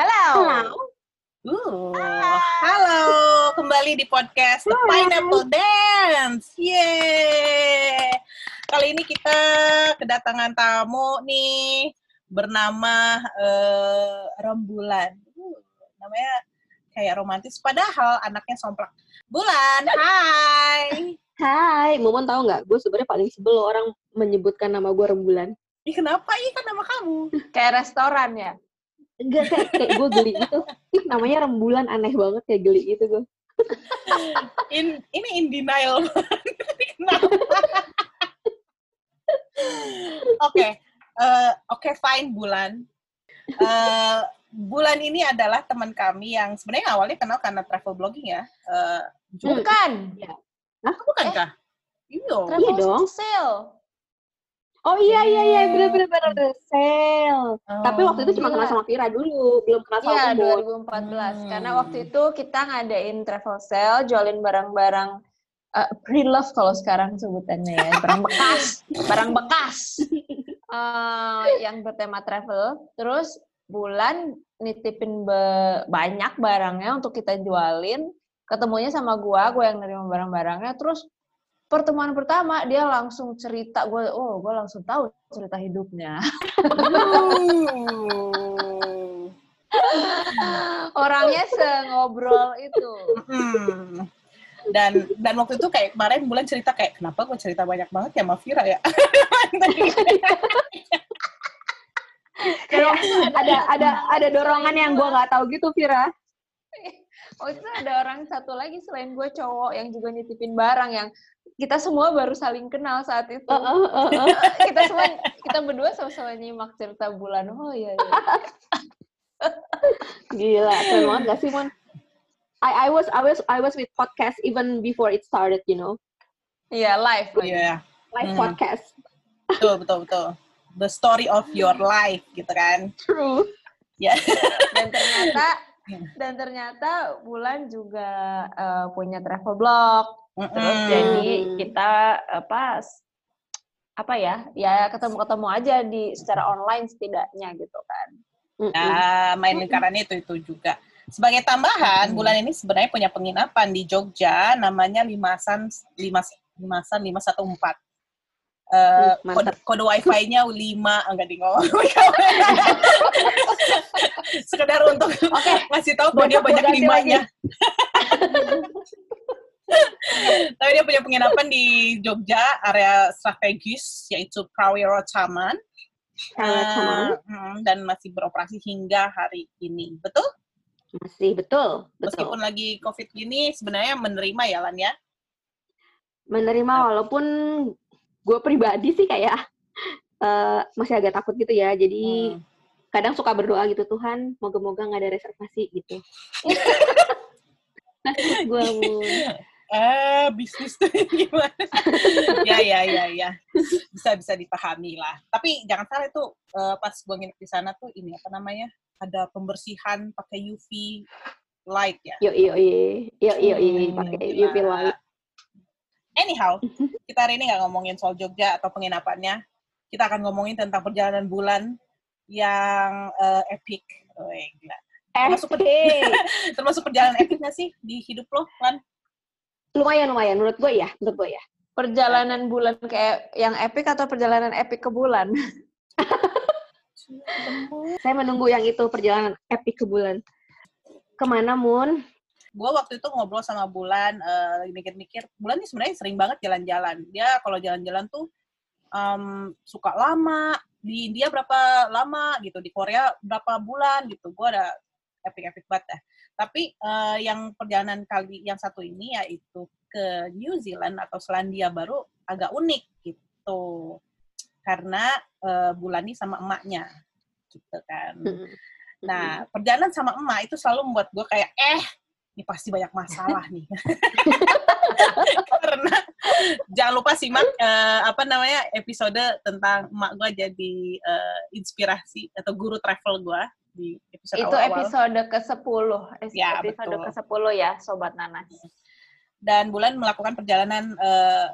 Halo. Uh, halo, kembali di podcast The Pineapple Dance. Yeay. Kali ini kita kedatangan tamu nih bernama uh, Rembulan. Uh, namanya kayak romantis, padahal anaknya somplak. Bulan, hai. Hai, Momon tahu nggak? Gue sebenarnya paling sebel orang menyebutkan nama gue Rembulan. Ih, kenapa? Ih, kan nama kamu. Kayak restoran ya? Enggak, kayak, kayak gue geli gitu. Ih, namanya rembulan aneh banget kayak geli gitu gue. In, ini in denial. Oke, eh, oke fine bulan. Uh, bulan ini adalah teman kami yang sebenarnya awalnya kenal karena travel blogging ya. Uh, Bukan. Ya. Nah, bukankah? Iya. Iya dong. Sale. Oh iya iya iya bener bener bener bener sale. Oh, Tapi waktu itu cuma iya. kenal sama Vira dulu, belum kenal sama Iya, Momon. 2014. Hmm. Karena waktu itu kita ngadain travel sale, jualin barang-barang eh, pre-love kalau sekarang sebutannya ya, barang bekas, barang bekas. Eh, yang bertema travel. Terus bulan nitipin be- banyak barangnya untuk kita jualin. Ketemunya sama gua, gua yang nerima barang-barangnya. Terus pertemuan pertama dia langsung cerita, gue, oh, gue langsung tahu cerita hidupnya. Orangnya sengobrol itu. Dan dan waktu itu kayak kemarin bulan cerita kayak kenapa gue cerita banyak banget ya sama Vira ya. Kayak ada ada ada dorongan yang gue nggak tahu gitu Vira. Oh itu ada orang satu lagi selain gue cowok yang juga nitipin barang yang kita semua baru saling kenal saat itu. Uh, uh, uh, uh. kita semua kita berdua sama-sama nyimak cerita bulan. Oh iya iya. Gila, keren banget gak sih, Mon? I, I was I was I was with podcast even before it started, you know. Iya live. lagi. Iya, Live Hmm. podcast. betul betul betul. The story of your life gitu kan. True. Ya. Dan ternyata dan ternyata bulan juga eh, punya travel blog. Terus Mm-mm. jadi kita apa s- apa ya ya ketemu-ketemu aja di secara online setidaknya gitu kan. Nah, main lingkarannya itu itu juga. Sebagai tambahan, Hmm. bulan ini sebenarnya punya penginapan di Jogja, namanya Limasan lima Limasan lima satu empat. Eh, Hmm, kode, kode wifi-nya lima enggak di ngomong. Sekedar untuk Oke, ngasih tahu bahwa dia banyak limanya. Tapi dia punya penginapan di Jogja, area strategis yaitu Prawiro Taman. Eh, mm, dan masih beroperasi hingga hari ini. Betul? masih betul, betul. Meskipun lagi COVID gini, sebenarnya menerima ya, Lan ya? Menerima walaupun gue pribadi sih kayak eh, masih agak takut gitu ya. Jadi Hmm. kadang suka berdoa gitu Tuhan, moga-moga nggak ada reservasi gitu. gue Eh, bisnis tuh gimana? ya, ya, ya, ya. Bisa bisa dipahami lah. Tapi jangan salah itu eh, pas gue nginep di sana tuh ini apa namanya? Ada pembersihan pakai UV light ya. yo yo yo yo yo Hmm, pakai gila. UV light. Anyhow, kita hari ini nggak ngomongin soal Jogja atau penginapannya. Kita akan ngomongin tentang perjalanan bulan yang eh, epic. Wih, gila. Termasuk, Eh, termasuk perjalanan epic nggak sih di hidup lo, Lan? lumayan lumayan menurut gue ya, menurut gue ya. Perjalanan bulan kayak yang epic atau perjalanan epic ke bulan? Saya menunggu yang itu perjalanan epic ke bulan. Ke mana Mun? Gue waktu itu ngobrol sama Bulan, eh, lagi mikir-mikir, Bulan nih sebenarnya sering banget jalan-jalan. Dia kalau jalan-jalan tuh em, suka lama, di India berapa lama gitu, di Korea berapa bulan gitu. Gue ada epic-epic banget dah. Tapi eh, yang perjalanan kali yang satu ini yaitu ke New Zealand atau Selandia Baru agak unik gitu. Karena Bulan nih sama emaknya gitu kan. Nah, perjalanan sama emak itu selalu membuat gue kayak, eh, ini pasti banyak masalah nih. Karena jangan lupa simak eh, apa namanya episode tentang emak gue jadi eh, inspirasi atau guru travel gue di episode Itu awal-awal. episode ke-10. Es- Ya, episode betul. ke-10 ya, Sobat Nanas. Dan Bulan melakukan perjalanan eh,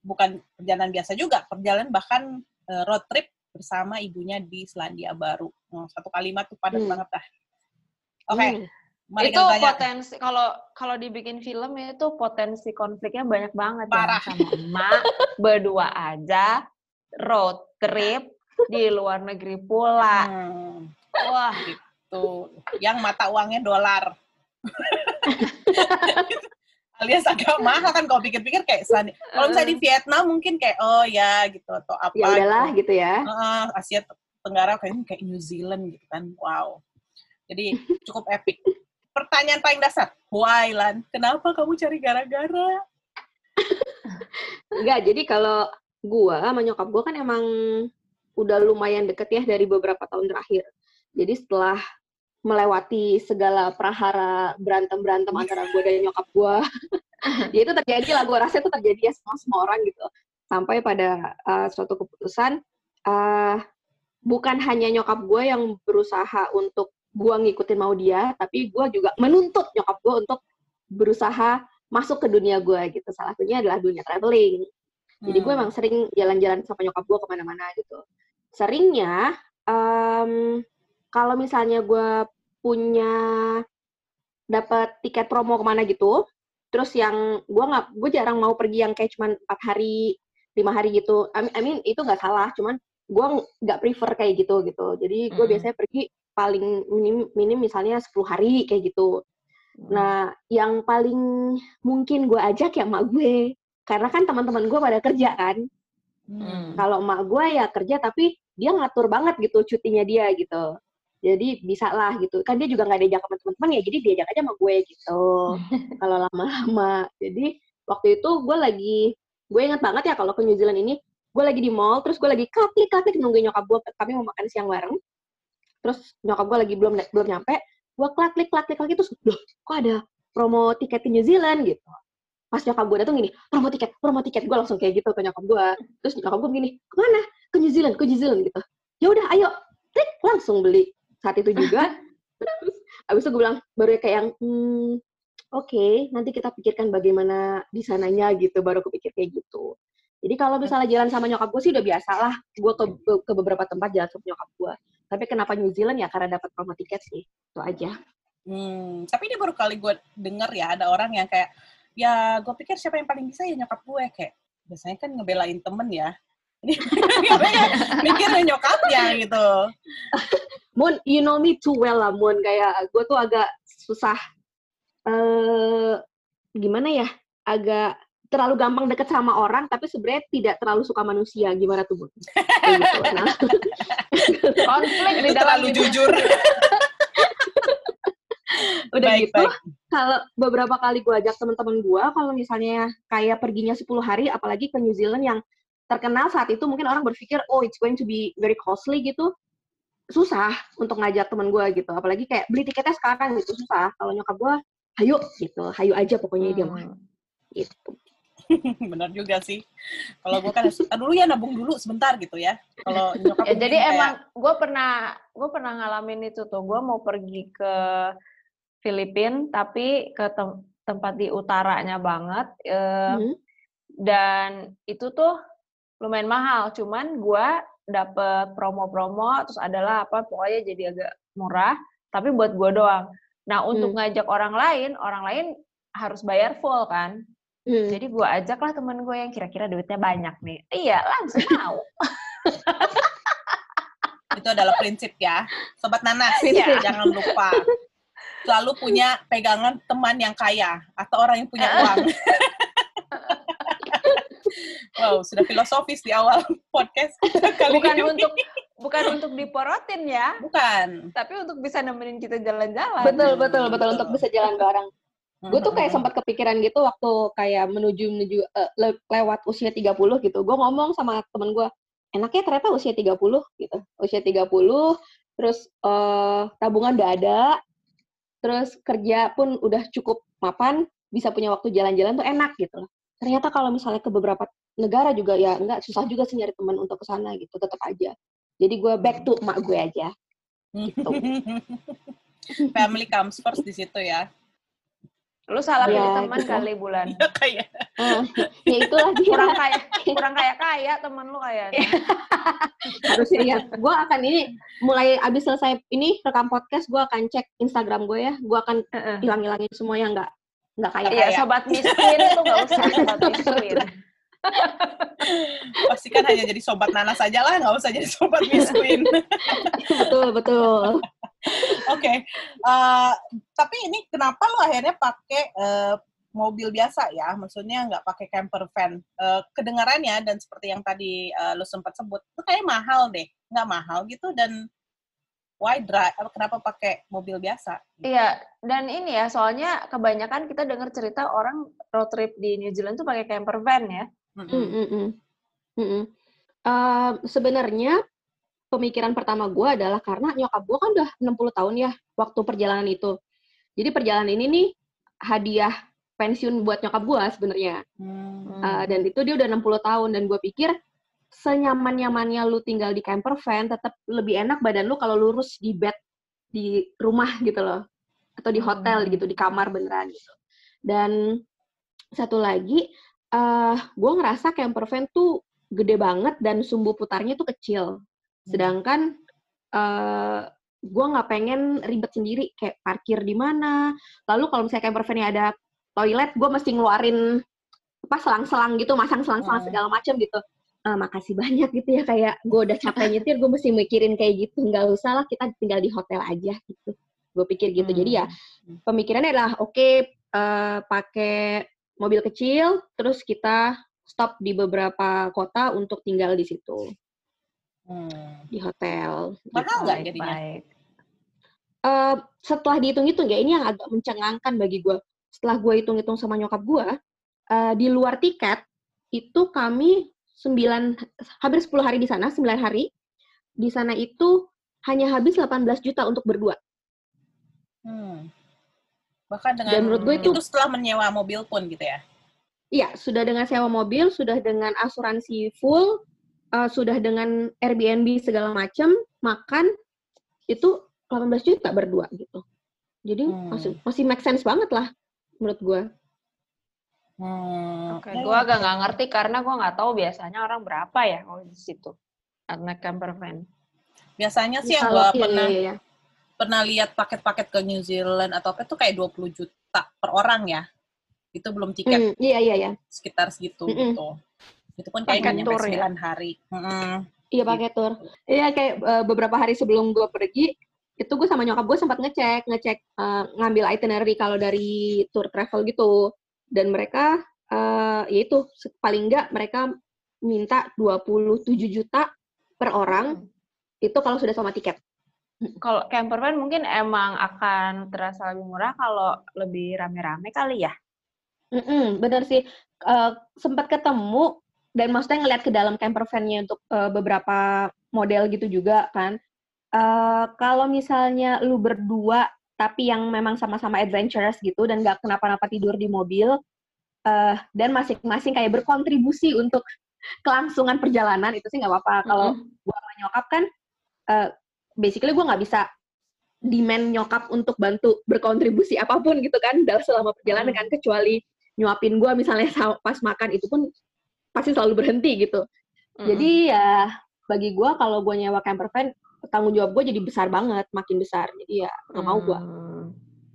bukan perjalanan biasa juga, perjalanan bahkan eh, road trip bersama ibunya di Selandia Baru. Hmm, satu kalimat tuh padat Hmm. banget dah. Oke, Hmm. Mari itu potensi kalau kalau dibikin film itu potensi konfliknya banyak banget Parah. Jangan sama emak berdua aja road trip di luar negeri pula Hmm, wah tuh, yang mata uangnya dolar. Alias agak mahal kan kalau pikir-pikir kayak sani. Kalau misalnya di Vietnam mungkin kayak oh ya gitu atau apa Ya udahlah gitu. gitu ya. Heeh, Asia Tenggara kayaknya kayak New Zealand gitu kan. Wow. Jadi cukup epic. Pertanyaan paling dasar, why Lan? Kenapa kamu cari gara-gara? Enggak, jadi kalau gua sama nyokap gua kan emang udah lumayan deket ya dari beberapa tahun terakhir. Jadi setelah melewati segala prahara berantem-berantem antara gua dan nyokap gua, ya itu terjadi lah, gua rasa itu terjadi ya sama semua orang gitu. Sampai pada uh, suatu keputusan, uh, bukan hanya nyokap gua yang berusaha untuk gua ngikutin mau dia, tapi gua juga menuntut nyokap gua untuk berusaha masuk ke dunia gua gitu. Salah satunya adalah dunia traveling. Jadi gue Hmm. emang sering jalan-jalan sama nyokap gue ke mana-mana gitu. Seringnya, em, kalau misalnya gue punya dapat tiket promo ke mana gitu, terus yang gue nggak, gue jarang mau pergi yang kayak cuman empat hari, lima hari gitu. I mean, I mean, itu nggak salah, cuman gue nggak prefer kayak gitu gitu. Jadi gue Mm-mm. biasanya pergi paling minim, minim misalnya 10 hari kayak gitu. Nah, yang paling mungkin gue ajak ya emak gue. Karena kan teman-teman gue pada kerja kan. Hmm. Kalau emak gue ya kerja tapi dia ngatur banget gitu cutinya dia gitu. Jadi bisa lah gitu. Kan dia juga nggak diajak sama teman-teman ya, jadi diajak aja sama gue gitu. kalau lama-lama. Jadi waktu itu gue lagi, gue inget banget ya kalau ke New Zealand ini, gue lagi di mall, terus gue lagi klik-klik nungguin nyokap gue, kami mau makan siang bareng. Terus nyokap gue lagi belum belum nyampe, gue klik klik klik klik lagi terus, loh kok ada promo tiket ke New Zealand gitu. Pas nyokap gue datang gini, promo tiket, promo tiket, gue langsung kayak gitu ke nyokap gue. Terus nyokap gue gini, ke mana? Ke New Zealand, ke New Zealand gitu. Ya udah, ayo, klik langsung beli. Saat itu juga, terus abis itu gue bilang baru kayak yang, hmm, oke, nanti kita pikirkan bagaimana di sananya gitu, baru kepikir kayak gitu. Jadi kalau misalnya jalan sama nyokap gue sih udah biasa lah, gue ke- ke beberapa tempat jalan sama nyokap gue. Tapi kenapa New Zealand ya? Karena dapat promo tiket sih, itu aja. Hmm, tapi ini baru kali gue denger ya ada orang yang kayak ya gue pikir siapa yang paling bisa ya nyokap gue. Kayak biasanya kan ngebelain temen ya. Ini mikirnya nyokapnya gitu. Moon, you know me too well lah, Moon. Kayak gue tuh agak susah, eh gimana ya, agak terlalu gampang deket sama orang, tapi sebenarnya tidak terlalu suka manusia. Gimana tuh? Kayak gitu. Nah, konflik itu di dalam terlalu jujur udah baik gitu, baik kalau beberapa kali gue ajak teman-teman gue, kalau misalnya kayak perginya 10 hari, apalagi ke New Zealand yang terkenal saat itu, mungkin orang berpikir, oh it's going to be very costly gitu, susah untuk ngajak teman gue gitu. Apalagi kayak beli tiketnya sekarang gitu, susah. Kalau nyokap gue, hayu gitu, hayu aja pokoknya dia mah. Hmm. Gitu. bener juga sih. Kalau gue kan "Ah, dulu ya nabung dulu sebentar gitu ya. Kalau Ya, jadi kayak, emang gue pernah gue pernah ngalamin itu tuh. Gue mau pergi ke Filipina tapi ke tem- tempat di utaranya banget eh, Hmm. dan itu tuh lumayan mahal. Cuman gue dapet promo-promo terus adalah apa pokoknya jadi agak murah tapi buat gue doang. Nah untuk ngajak orang lain orang lain harus bayar full kan Hmm. jadi gue ajak lah temen gue yang kira-kira duitnya banyak nih iya langsung mau itu adalah prinsip ya sobat nanas ya jangan lupa selalu punya pegangan teman yang kaya atau orang yang punya uang wow sudah filosofis di awal podcast kali bukan ini untuk bukan untuk diporotin ya bukan tapi untuk bisa nemenin kita jalan-jalan. Betul, betul, betul. betul. Untuk bisa jalan bareng. Gue tuh kayak sempat kepikiran gitu waktu kayak menuju menuju eh, le- lewat usia 30 gitu. Gue ngomong sama temen gue, enaknya ternyata usia 30 gitu. Usia 30, terus eh, tabungan udah ada, terus kerja pun udah cukup mapan, bisa punya waktu jalan-jalan tuh enak gitu. Ternyata kalau misalnya ke beberapa negara juga ya enggak susah juga sih nyari teman untuk ke sana gitu, tetap aja. Jadi gue back to emak gue aja. Gitu. family comes first di situ ya Lu salah Ya, pilih teman gitu. kali bulan. ya kayak Eh, ya itulah dia. Kurang kaya, kurang kaya kaya teman lu kayaknya. harus ingat. Gue akan ini mulai abis selesai ini rekam podcast, gue akan cek Instagram gue ya. Gue akan hilang-hilangin semua yang nggak nggak kayak. Iya, sobat miskin tuh nggak usah sobat miskin. Pastikan hanya jadi sobat Nana saja lah, nggak usah jadi sobat miskin. betul betul. Oke, okay. uh, tapi ini kenapa lo akhirnya pakai uh, mobil biasa ya? Maksudnya nggak pakai camper van? Uh, kedengarannya dan seperti yang tadi uh, lo sempat sebut, itu kayak mahal deh, nggak mahal gitu dan why drive? Kenapa pakai mobil biasa? Iya, dan ini ya soalnya kebanyakan kita dengar cerita orang road trip di New Zealand tuh pakai camper van ya. Mm -mm. Mm -mm. Mm -mm. Uh, Sebenarnya pemikiran pertama gue adalah karena nyokap gue kan udah 60 tahun ya waktu perjalanan itu. Jadi perjalanan ini nih hadiah pensiun buat nyokap gue sebenarnya. Hmm. Uh, dan itu dia udah 60 tahun dan gue pikir senyaman-nyamannya lu tinggal di camper van tetap lebih enak badan lu kalau lurus di bed di rumah gitu loh atau di hotel hmm. gitu di kamar beneran gitu. Dan satu lagi uh, gue ngerasa camper van tuh gede banget dan sumbu putarnya tuh kecil. Hmm. Sedangkan uh, eh, gue nggak pengen ribet sendiri kayak parkir di mana. Lalu kalau misalnya camper van ada toilet, gue mesti ngeluarin apa selang-selang gitu, masang selang-selang hmm. segala macam gitu. Uh, makasih banyak gitu ya kayak gue udah capek nyetir, gue mesti mikirin kayak gitu. Nggak usah lah kita tinggal di hotel aja gitu. Gue pikir gitu. Hmm. Jadi ya hmm. pemikirannya adalah oke okay, uh, pakai mobil kecil, terus kita stop di beberapa kota untuk tinggal di situ. Hmm. Di hotel. Mahal gitu. nggak jadinya? Uh, setelah dihitung-hitung ya, ini yang agak mencengangkan bagi gue. Setelah gue hitung-hitung sama nyokap gue, uh, di luar tiket, itu kami 9, hampir 10 hari di sana, 9 hari. Di sana itu hanya habis 18 juta untuk berdua. Hmm. Bahkan dengan Dan menurut gue itu, itu setelah menyewa mobil pun gitu ya? Iya, sudah dengan sewa mobil, sudah dengan asuransi full, uh, sudah dengan Airbnb segala macam, makan itu 18 juta berdua gitu. Jadi hmm. masih masih make sense banget lah menurut gue. Hmm. Oke, okay. gue agak nggak ngerti karena gue nggak tahu biasanya orang berapa ya kalau di situ karena camper van. Biasanya sih yang gue iya, pernah iya, iya. Pernah lihat paket-paket ke New Zealand atau apa itu kayak 20 juta per orang ya. Itu belum tiket. Mm, iya iya iya. Sekitar segitu mm -mm. gitu. Itu pun kayak nyampe 9 ya? hari. Mm-hmm. Iya pakai gitu. tour. Iya kayak uh, beberapa hari sebelum gue pergi, itu gue sama nyokap gue sempat ngecek, ngecek uh, ngambil itinerary kalau dari tour travel gitu. Dan mereka, uh, ya itu paling enggak mereka minta 27 juta per orang, itu kalau sudah sama tiket. Kalau camper van mungkin emang akan terasa lebih murah kalau lebih rame-rame kali ya? Mm -mm, bener sih. Uh, sempat ketemu dan maksudnya ngeliat ke dalam camper van-nya untuk uh, beberapa model gitu juga kan. Uh, kalau misalnya lu berdua tapi yang memang sama-sama adventurous gitu dan gak kenapa-napa tidur di mobil uh, dan masing-masing kayak berkontribusi untuk kelangsungan perjalanan itu sih nggak apa-apa. Kalau mm -hmm. gue sama nyokap kan, uh, basically gue nggak bisa demand nyokap untuk bantu berkontribusi apa pun gitu kan dalam selama perjalanan -hmm. kan kecuali nyuapin gue misalnya pas makan itu pun pasti selalu berhenti gitu. Mm. Jadi ya bagi gue kalau gue nyewa camper van tanggung jawab gue jadi besar banget, makin besar. Jadi ya nggak mau gue. Hmm.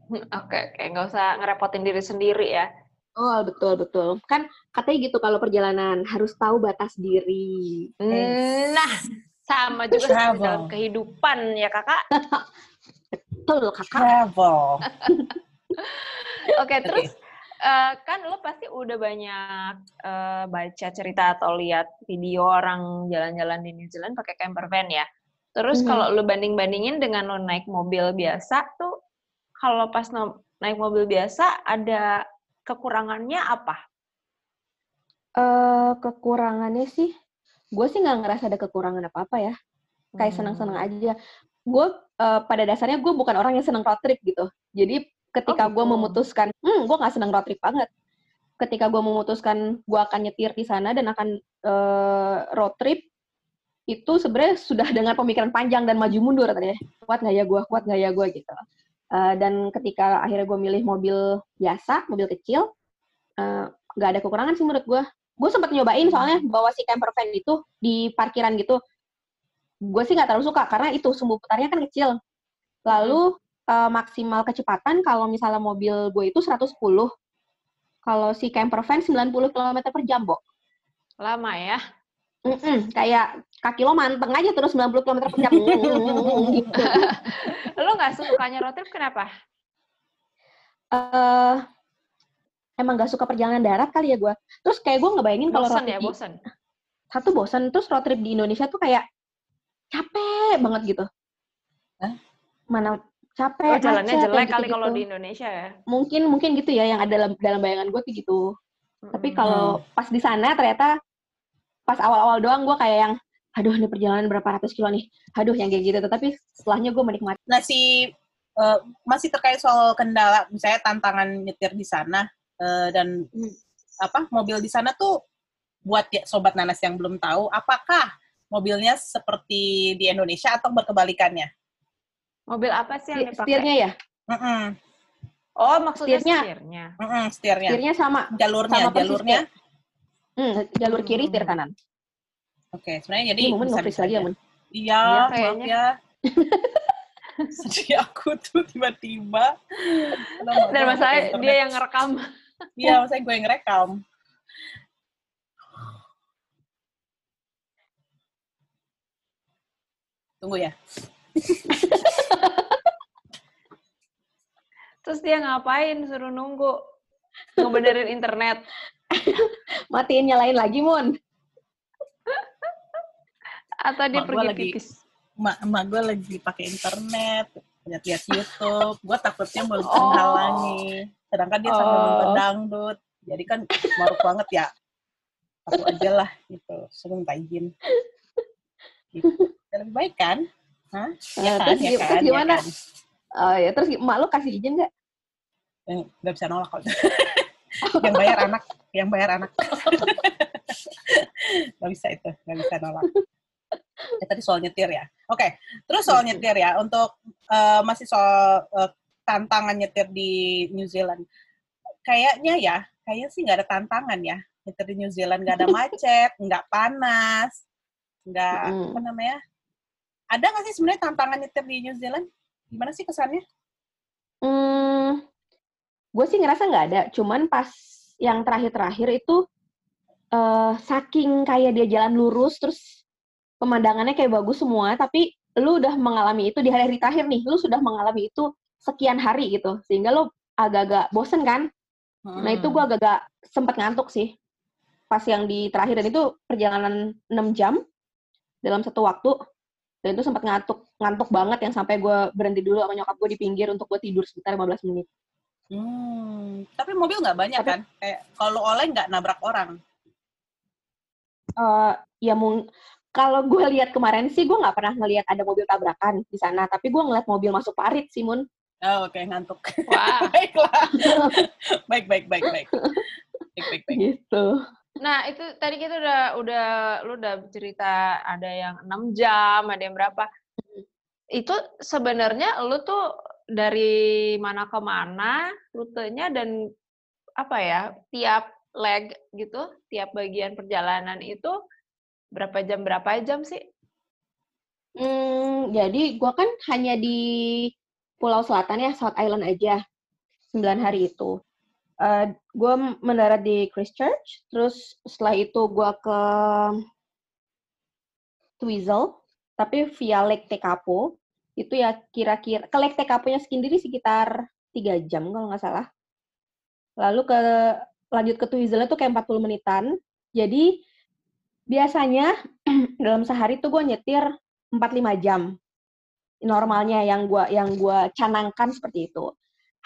Oke, oke, nggak usah ngerepotin diri sendiri ya. Oh betul betul. Kan katanya gitu kalau perjalanan harus tahu batas diri. Nah, sama juga Travel. dalam kehidupan ya kakak. betul kakak. Travel. Oke, okay, terus uh, kan lo pasti udah banyak uh, baca cerita atau lihat video orang jalan-jalan di New Zealand pakai camper van ya. Terus mm-hmm. kalau lo banding-bandingin dengan lo naik mobil biasa tuh, kalau pas no, naik mobil biasa ada kekurangannya apa? Uh, kekurangannya sih, gue sih nggak ngerasa ada kekurangan apa-apa ya. Kayak hmm. senang-senang aja. Gue uh, pada dasarnya gue bukan orang yang senang road trip gitu. Jadi ketika oh, gue memutuskan, hmm, gue nggak senang road trip banget. Ketika gue memutuskan gue akan nyetir di sana dan akan uh, road trip, itu sebenarnya sudah dengan pemikiran panjang dan maju mundur tadi kuat nggak ya gue kuat nggak ya gue gitu uh, dan ketika akhirnya gue milih mobil biasa mobil kecil uh, nggak uh, ada kekurangan sih menurut gue gue sempat nyobain soalnya bawa si camper van itu di parkiran gitu gue sih nggak terlalu suka karena itu sumbu putarnya kan kecil. Lalu uh, maksimal kecepatan kalau misalnya mobil gue itu 110. Kalau si camper van 90 km per jam, Bo. Lama ya? Mm-mm, kayak kaki lo manteng aja terus 90 km per jam. gitu. lo nggak sukanya road trip kenapa? Uh, emang gak suka perjalanan darat kali ya gue. Terus kayak gue ngebayangin kalau road trip ya, bosan. Satu bosan, terus road trip di Indonesia tuh kayak capek banget gitu. Hah? Mana capek, oh, jalannya macet, jelek gitu, kali gitu. kalau di Indonesia ya. Mungkin mungkin gitu ya yang ada dalam dalam bayangan gue tuh gitu. Mm-hmm. Tapi kalau pas di sana ternyata pas awal-awal doang gue kayak yang aduh ini perjalanan berapa ratus kilo nih. Aduh yang kayak gitu. Tapi setelahnya gue menikmati. Nah si uh, masih terkait soal kendala misalnya tantangan nyetir di sana uh, dan apa mobil di sana tuh buat ya, sobat nanas yang belum tahu apakah mobilnya seperti di Indonesia atau berkebalikannya? Mobil apa sih yang dipakai? Setirnya ya? Mm -mm. Oh, maksudnya setirnya. setirnya. Mm -mm, setirnya. Setirnya sama. Jalurnya, sama jalurnya. Hmm, jalur kiri, setir kanan. Oke, okay, sebenarnya jadi Ini momen bisa lagi ya, Mun. Iya, ya, ya. Sedih aku tuh tiba-tiba. Dan masalahnya dia yang ngerekam. Iya, maksudnya gue yang ngerekam. Tunggu ya. Terus dia ngapain suruh nunggu? Ngebenerin internet. Matiin nyalain lagi, Mun. Atau dia mak pergi pipis? Mak, mak gue lagi pakai internet, lihat-lihat YouTube. Gue takutnya mau menghalangi. Sedangkan dia sambil oh. nonton dangdut. Jadi kan maruk banget ya. Aku aja lah gitu. Suruh minta izin. Gitu. lebih baik kan? Hah? Ya, kan? Terus, ya kan? terus gimana? Ya kan? Oh ya, terus mak lu kasih izin nggak? Nggak bisa nolak kok. yang bayar anak, yang bayar anak. nggak bisa itu, nggak bisa nolak. Ya, tadi soal nyetir ya. Oke, okay. terus soal iya. nyetir ya. Untuk uh, masih soal uh, tantangan nyetir di New Zealand. Kayaknya ya, kayaknya sih nggak ada tantangan ya. Nyetir di New Zealand nggak ada macet, nggak panas, nggak mm. apa namanya. Ada nggak sih sebenarnya tantangan nyetir di New Zealand? Gimana sih kesannya? Hmm, gue sih ngerasa nggak ada. Cuman pas yang terakhir-terakhir itu uh, saking kayak dia jalan lurus terus pemandangannya kayak bagus semua, tapi lu udah mengalami itu di hari-hari terakhir nih, lu sudah mengalami itu sekian hari gitu, sehingga lu agak-agak bosen kan? Hmm. Nah itu gue hmm. agak-agak sempet ngantuk sih, pas yang di terakhir dan itu perjalanan 6 jam dalam satu waktu, dan itu sempat ngantuk ngantuk banget yang sampai gue berhenti dulu sama nyokap gue di pinggir untuk gue tidur sekitar 15 menit. Hmm, tapi mobil nggak banyak tapi, kan? Kayak kalau oleh nggak nabrak orang? Uh, ya mung kalau gue lihat kemarin sih gue nggak pernah ngelihat ada mobil tabrakan di sana, tapi gue ngeliat mobil masuk parit sih, Mun. Oh, oke, okay, ngantuk. Wah. Baiklah. baik, baik, baik, baik. Baik, baik, baik. Gitu. Nah, itu tadi kita udah udah lu udah cerita ada yang enam jam, ada yang berapa. Itu sebenarnya lu tuh dari mana ke mana rutenya dan apa ya, tiap leg gitu, tiap bagian perjalanan itu berapa jam berapa jam sih? Hmm, jadi gue kan hanya di Pulau Selatan ya, South Island aja, 9 hari itu. Uh, gue mendarat di Christchurch, terus setelah itu gue ke Twizel, tapi via Lake Tekapo. Itu ya kira-kira, ke Lake Tekapo-nya sendiri sekitar 3 jam kalau nggak salah. Lalu ke lanjut ke Twizel itu kayak 40 menitan. Jadi biasanya dalam sehari tuh gue nyetir 4-5 jam normalnya yang gue yang gua canangkan seperti itu.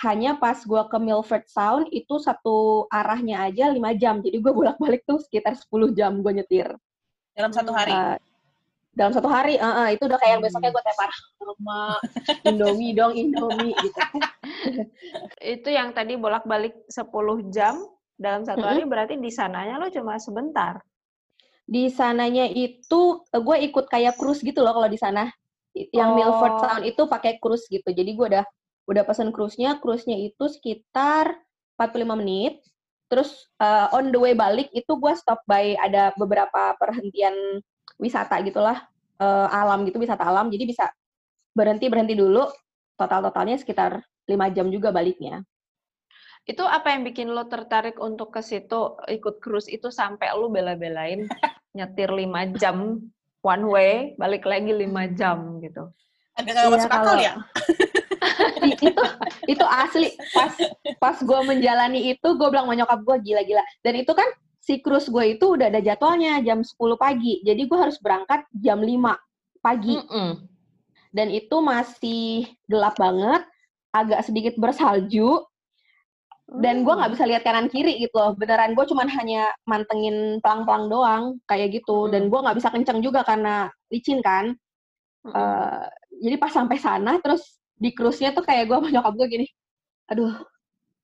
Hanya pas gue ke Milford Sound itu satu arahnya aja 5 jam. Jadi gue bolak-balik tuh sekitar 10 jam gue nyetir. Dalam satu hari? Uh, dalam satu hari uh, uh, itu udah kayak yang besoknya gue tepar sama Indomie dong Indomie gitu. Itu yang tadi bolak-balik 10 jam dalam satu hari mm -hmm. berarti di sananya lo cuma sebentar? Di sananya itu gue ikut kayak cruise gitu loh kalau di sana. Yang oh. Milford Sound itu pakai cruise gitu. Jadi gue udah udah pesan cruise-nya, cruise-nya itu sekitar 45 menit. Terus uh, on the way balik itu gue stop by ada beberapa perhentian wisata gitulah. eh, alam gitu, wisata alam. Jadi bisa berhenti-berhenti dulu. Total-totalnya sekitar lima jam juga baliknya. Itu apa yang bikin lo tertarik untuk ke situ ikut cruise itu sampai lo bela-belain nyetir lima jam one way, balik lagi lima jam gitu. Agak nggak Iya, masuk akal ya? Itu itu asli. Pas pas gue menjalani itu gue bilang sama nyokap gue gila-gila. Dan itu kan si cruise gue itu udah ada jadwalnya jam 10 pagi. Jadi gue harus berangkat jam 5 pagi. Mm-mm. dan itu masih gelap banget agak sedikit bersalju dan gue nggak bisa lihat kanan kiri gitu loh. Beneran gue cuman hanya mantengin pelang-pelang doang kayak gitu. Dan gue nggak bisa kenceng juga karena licin kan. Eh, jadi pas sampai sana terus di cruise-nya tuh kayak gue sama nyokap gue gini aduh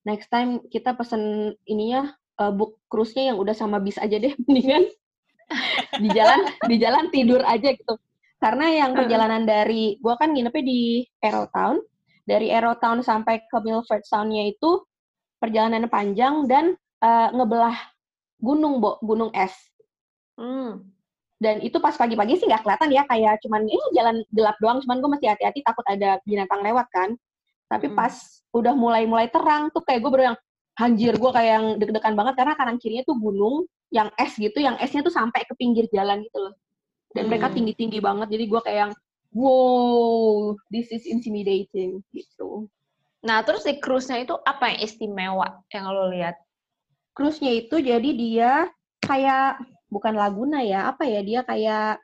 next time kita pesen ininya eh, book cruise-nya yang udah sama bis aja deh mendingan di jalan di jalan tidur aja gitu. Karena yang perjalanan dari gue kan nginepnya di Arrowtown. Dari Arrowtown sampai ke Milford Sound-nya itu perjalanan panjang dan eh, ngebelah gunung bo gunung es Hmm. dan itu pas pagi-pagi sih nggak kelihatan ya kayak cuman ini jalan gelap doang cuman gue masih hati-hati takut ada binatang lewat kan tapi Mm-mm. pas udah mulai-mulai terang tuh kayak gue baru yang anjir gue kayak yang deg-degan banget karena kanan kirinya tuh gunung yang es gitu yang esnya tuh sampai ke pinggir jalan gitu loh dan mereka Hmm. tinggi-tinggi banget jadi gue kayak yang wow this is intimidating gitu Nah, terus di cruise-nya itu apa yang istimewa yang lo lihat? cruise-nya itu jadi dia kayak bukan laguna ya, apa ya? Dia kayak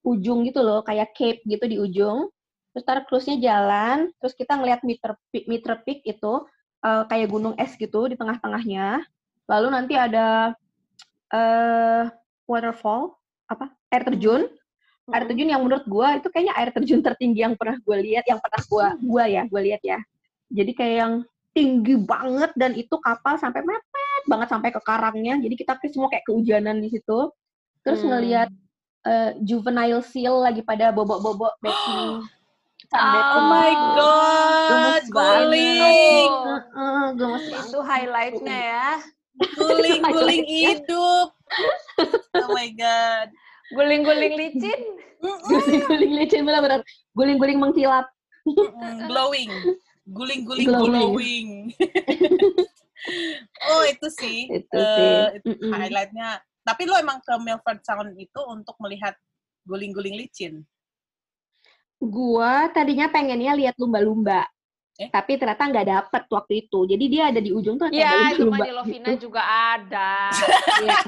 ujung gitu loh, kayak cape gitu di ujung. Terus tar cruise-nya jalan, terus kita ngeliat meter peak, meter peak itu eh, kayak gunung es gitu di tengah-tengahnya. Lalu nanti ada eh waterfall, apa? Air terjun. Air terjun yang menurut gua itu kayaknya air terjun tertinggi yang pernah gua lihat, yang pernah gua gua ya, gua lihat ya. Jadi kayak yang tinggi banget dan itu kapal sampai mepet banget sampai ke karangnya. Jadi kita kayak semua kayak kehujanan di situ. Terus Hmm. ngelihat eh, juvenile seal lagi pada bobok-bobok backing. Oh Oh my god, gemes guling, banget. Heeh, gemes banget. Itu highlight-nya ya. guling, guling Highlightnya. hidup. Oh my god. Guling-guling licin. Guling-guling licin benar-benar. Guling-guling mengkilap. Glowing. Guling-guling Glowing. oh, itu sih. Itu eh, sih. itu Mm-mm. highlightnya. Tapi lo emang ke Milford Sound itu untuk melihat guling-guling licin. Gua tadinya pengennya lihat lumba-lumba. Eh? Tapi ternyata nggak dapet waktu itu. Jadi dia ada di ujung tuh ada Ya, cuma di Lovina gitu. juga ada. Iya.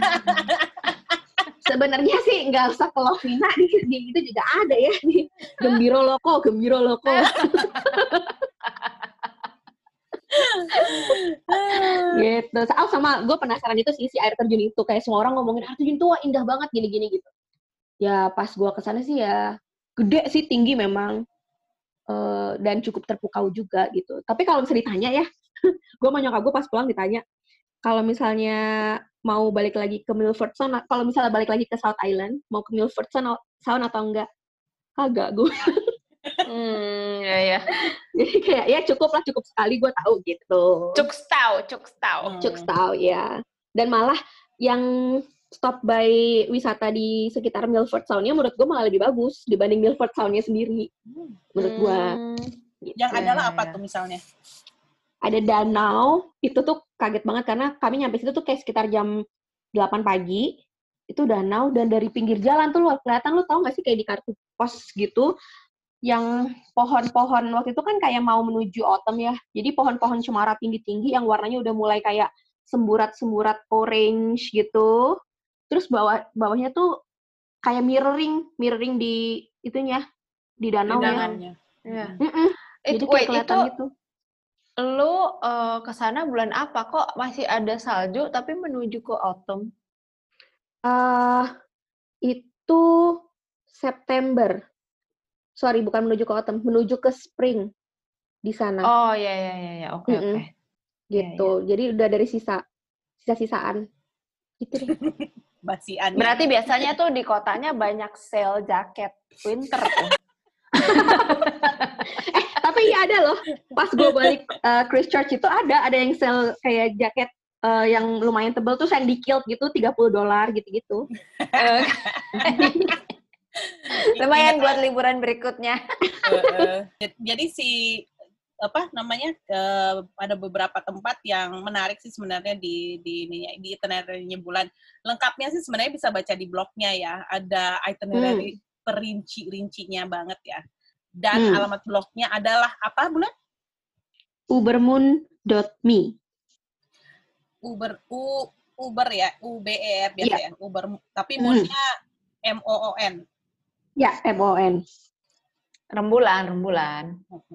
Sebenarnya sih nggak usah ke Lovina di, di itu juga ada ya di Gembiro Loko, Gembiro Loko. gitu. Oh sama gue penasaran itu sih si air terjun itu kayak semua orang ngomongin air terjun tuh wah, indah banget gini-gini gitu. Ya pas gue ke sana sih ya gede sih tinggi memang Eh, dan cukup terpukau juga gitu. Tapi kalau bisa ditanya ya, gue mau nyokap gue pas pulang ditanya kalau misalnya mau balik lagi ke Milford Sound, kalau misalnya balik lagi ke South Island, mau ke Milford Sound, Sound atau enggak? Kagak gue. Hmm, ya ya. Jadi kayak ya cukup lah, cukup sekali gue tahu gitu. Cuk tahu, cuk tahu. Hmm. Cuk tahu ya. Dan malah yang stop by wisata di sekitar Milford Sound-nya menurut gue malah lebih bagus dibanding Milford Sound-nya sendiri Hmm. menurut gue. Gitu. Yang adalah apa tuh misalnya? Ada danau, itu tuh kaget banget karena kami nyampe situ tuh kayak sekitar jam 8 pagi. Itu danau dan dari pinggir jalan tuh lu kelihatan lu tau gak sih kayak di kartu pos gitu yang pohon-pohon waktu itu kan kayak mau menuju autumn ya. Jadi pohon-pohon cemara tinggi-tinggi yang warnanya udah mulai kayak semburat-semburat orange gitu. Terus bawah bawahnya tuh kayak mirroring, mirroring di itunya di danau ya. Undangannya. Ya. Mm-mm. It, Jadi kayak wait, kelihatan itu gitu. lu eh, ke sana bulan apa kok masih ada salju tapi menuju ke autumn? eh itu September. Sorry, bukan menuju ke autumn, menuju ke spring di sana. Oh ya ya ya ya oke oke. gitu. Jadi udah dari sisa sisa-sisaan. Gitu deh. Basian. Berarti biasanya tuh di kotanya banyak sale jaket winter tuh. Tapi ya ada loh. Pas gue balik eh, Christchurch itu ada ada yang sell kayak jaket eh, yang lumayan tebel tuh Sandy Kilt gitu 30 dolar gitu-gitu. Lumayan buat liburan berikutnya. jadi si apa namanya eh, ada beberapa tempat yang menarik sih sebenarnya di di ininya- di itinerary-nya bulan. Lengkapnya sih sebenarnya bisa baca di blognya ya. Ada itinerary perinci-rincinya banget ya. Dan Hmm. alamat blognya adalah apa bulan? Ubermoon.me. Uber U Uber ya, U B E R biasa ya, Uber. Tapi Hmm. moonnya M O O N. Ya, M-O-N. Rembulan, rembulan.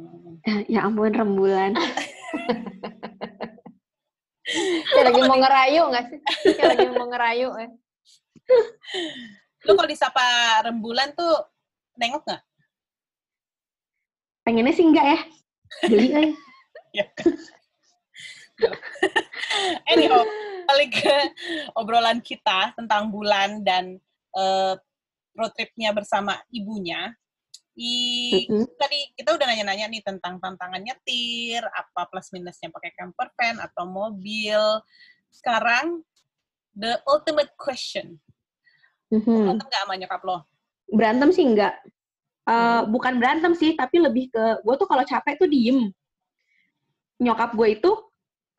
Ya ampun, rembulan. Kayak lagi mau ngerayu nggak sih? Kayak lagi mau ngerayu. Eh. Lu kalau disapa rembulan tuh nengok nggak? Pengennya sih enggak ya. Geli eh. Anyhow, balik ke obrolan kita tentang bulan dan eh, road tripnya bersama ibunya. I, Mm-mm. tadi kita udah nanya-nanya nih tentang tantangan nyetir, apa plus minusnya pakai camper van atau mobil. Sekarang the ultimate question. Mhm. Berantem nggak sama nyokap lo? Berantem sih enggak. Eh, bukan berantem sih, tapi lebih ke gue tuh kalau capek tuh diem. Nyokap gue itu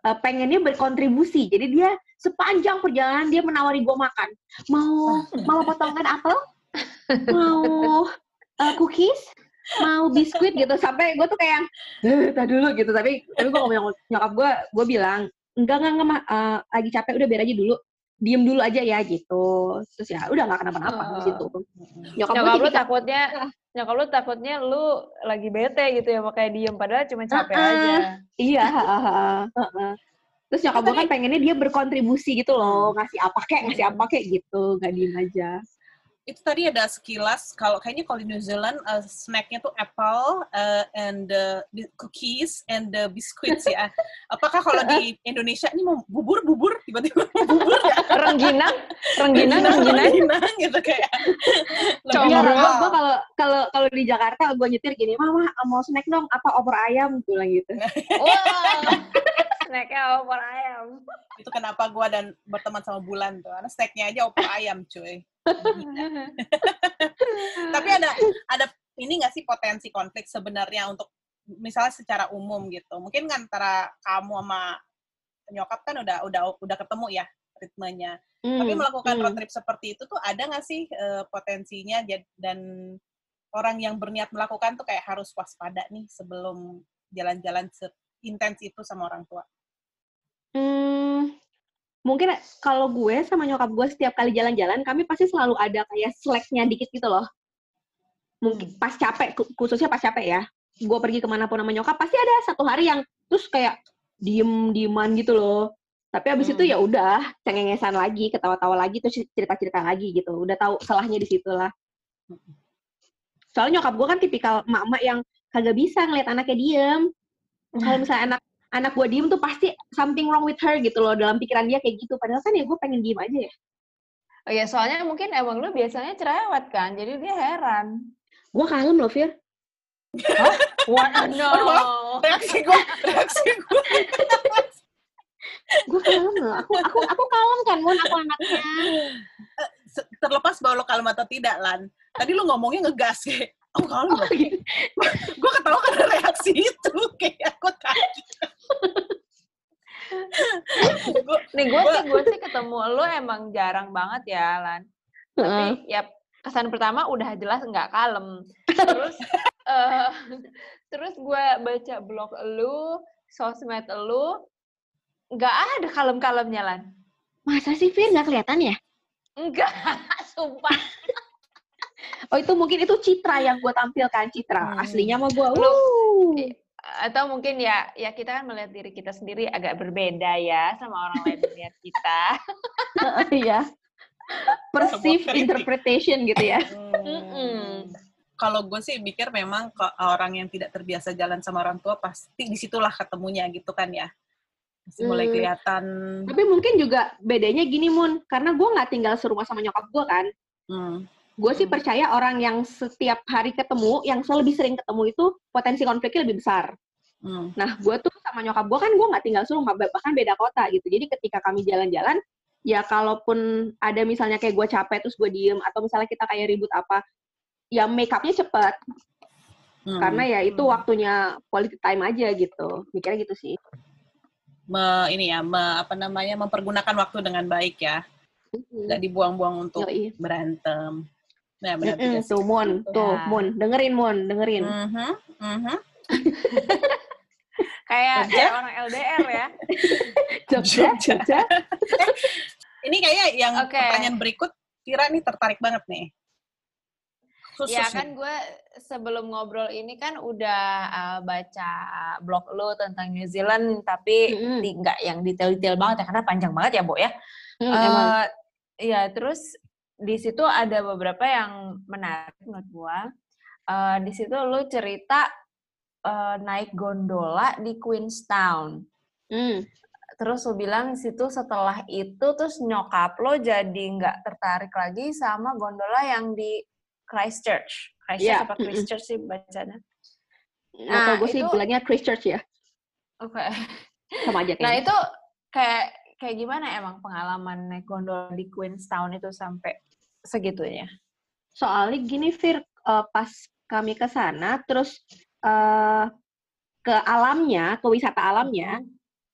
eh, pengennya berkontribusi. Jadi dia sepanjang perjalanan dia menawari gue makan. Mau mau potongkan apel? Mau eh, cookies? Mau biskuit gitu sampai gue tuh kayak tak dulu gitu tapi tapi gue ngomong nyokap gue gue bilang enggak enggak enggak. Eh, lagi capek udah biar aja dulu diem dulu aja ya gitu terus ya udah nggak kenapa-napa di Oh. situ nyokap, Nyokap lu takutnya, nyokap lu takutnya lu lagi bete gitu ya, makanya diem. Padahal cuma capek ah. aja. Iya, heeh, heeh. Terus nyokap gue kan pengennya dia berkontribusi gitu loh, ngasih apa kek, ngasih apa kek gitu, nggak diem aja. Itu tadi ada sekilas kalau kayaknya kalau di New Zealand uh, snacknya tuh apple uh, and the, the cookies and the biscuits ya. Apakah kalau di Indonesia ini mau bubur bubur tiba-tiba bubur ya? Rengginang, rengginang, rengginang. rengginang gitu kayak. Coba. Gue gue kalau kalau kalau di Jakarta gue nyetir gini, mama mau snack dong, apa opor ayam, gue bilang gitu. Wah, snacknya opor ayam. Itu kenapa gua dan berteman sama Bulan tuh. Karena snacknya aja opor ayam cuy. Tapi ada ada ini nggak sih potensi konflik sebenarnya untuk misalnya secara umum gitu. Mungkin antara kamu sama nyokap kan udah udah udah ketemu ya ritmenya. Tapi Hmm, melakukan hmm. road trip seperti itu tuh ada nggak sih eh, potensinya dan orang yang berniat melakukan tuh kayak harus waspada nih sebelum jalan-jalan intens itu sama orang tua. Hmm, mungkin kalau gue sama nyokap gue setiap kali jalan-jalan, kami pasti selalu ada kayak slacknya dikit gitu loh. Mungkin pas capek, khususnya pas capek ya. Gue pergi ke mana pun sama nyokap, pasti ada satu hari yang terus kayak diem-dieman gitu loh. Tapi abis Hmm. itu ya udah cengengesan lagi, ketawa-tawa lagi, terus cerita-cerita lagi gitu. Udah tahu salahnya di situ lah. Soalnya nyokap gue kan tipikal emak-emak yang kagak bisa ngeliat anaknya diem. Kalau misalnya anak anak gue diem tuh pasti something wrong with her gitu loh dalam pikiran dia kayak gitu. Padahal kan ya gue pengen diem aja ya. Oh ya, soalnya mungkin emang lu biasanya cerewet kan, jadi dia heran. Gue kalem loh, Fir. What? No. Reaksi gue, reaksi gue. Gue kalem loh. Aku aku aku kalem kan, Mon. Aku anaknya. Se- terlepas bahwa lo kalem atau tidak, Lan. Tadi lo ngomongnya ngegas kayak, oh kalem loh. gue ketawa karena reaksi itu. Kayak aku kaget. Nih gue sih gue sih ketemu lu emang jarang banget ya, Lan. Tapi ya kesan pertama udah jelas nggak kalem. Terus eh terus gue baca blog lu, sosmed lu, nggak ada kalem-kalemnya, Lan. Masa sih, Fir? Nggak kelihatan ya? Enggak, sumpah. Oh, itu mungkin itu citra yang gue tampilkan. Citra. Hmm. Aslinya mah gue, Lu-. Atau mungkin ya ya kita kan melihat diri kita sendiri agak berbeda ya sama orang lain melihat kita. Iya. Perceive kritik. interpretation gitu ya. Mm-mm. Kalau gue sih mikir memang orang yang tidak terbiasa jalan sama orang tua pasti di situlah ketemunya gitu kan ya. Masih mulai Hmm. kelihatan. Tapi mungkin juga bedanya gini, Mun. Karena gue nggak tinggal serumah sama nyokap gue kan. Hmm. Gue sih Hmm. percaya orang yang setiap hari ketemu, yang lebih sering ketemu itu potensi konfliknya lebih besar. Hmm. Nah, gue tuh sama nyokap gue kan gue nggak tinggal serumah, bahkan beda kota gitu. Jadi ketika kami jalan-jalan, ya kalaupun ada misalnya kayak gue capek terus gue diem, atau misalnya kita kayak ribut apa, ya make upnya cepet Hmm. karena ya itu Hmm. waktunya quality time aja gitu mikirnya gitu sih Me- ini ya, me- apa namanya, mempergunakan waktu dengan baik ya. Nggak dibuang-buang untuk Yoi. berantem. Nah, benar juga sih. tuh Mon tuh Ya. Mon dengerin Mon dengerin Mhm, mhm. Kayak Jogja? kayak orang LDR ya. Jogja Jogja. Ini kayaknya yang Oke. pertanyaan berikut, Kira nih tertarik banget nih. Khusus Ya kan gue sebelum ngobrol ini kan udah uh, baca blog lo tentang New Zealand tapi Mm-mm. di- nggak yang detail-detail banget ya karena panjang banget ya, Bo ya. Hmm, emang. Eh, Iya, terus di situ ada beberapa yang menarik menurut gua. Eh, di situ lu cerita eh, naik gondola di Queenstown. Hmm. Terus lu bilang di situ setelah itu terus nyokap lo jadi nggak tertarik lagi sama gondola yang di Christchurch. Christchurch Iya, apa. Christchurch sih bacanya? Atau Nah, gue sih itu- bilangnya Christchurch ya Oke. sama aja Nah kayaknya itu kayak kayak gimana emang pengalaman naik gondola di Queenstown itu sampai segitunya? soalnya gini Fir eh, pas kami ke sana terus eh, ke alamnya ke wisata alamnya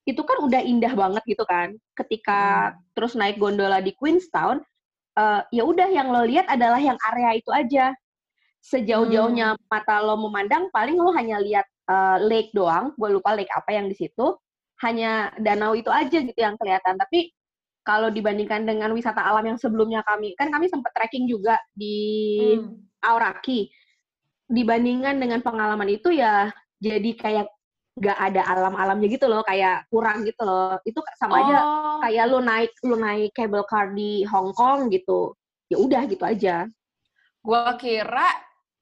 itu kan udah indah banget gitu kan. Ketika terus naik gondola di Queenstown eh, ya udah yang lo lihat adalah yang area itu aja. Sejauh-jauhnya mata lo memandang paling lo hanya lihat eh, lake doang gue lupa lake apa yang di situ. Hanya danau itu aja gitu yang kelihatan. Tapi kalau dibandingkan dengan wisata alam yang sebelumnya kami kan kami sempat trekking juga di Hmm. Aoraki dibandingkan dengan pengalaman itu ya jadi kayak nggak ada alam-alamnya gitu loh kayak kurang gitu loh. Itu sama aja Oh, kayak lu naik lu naik cable car di Hong Kong gitu ya udah gitu aja. Gua kira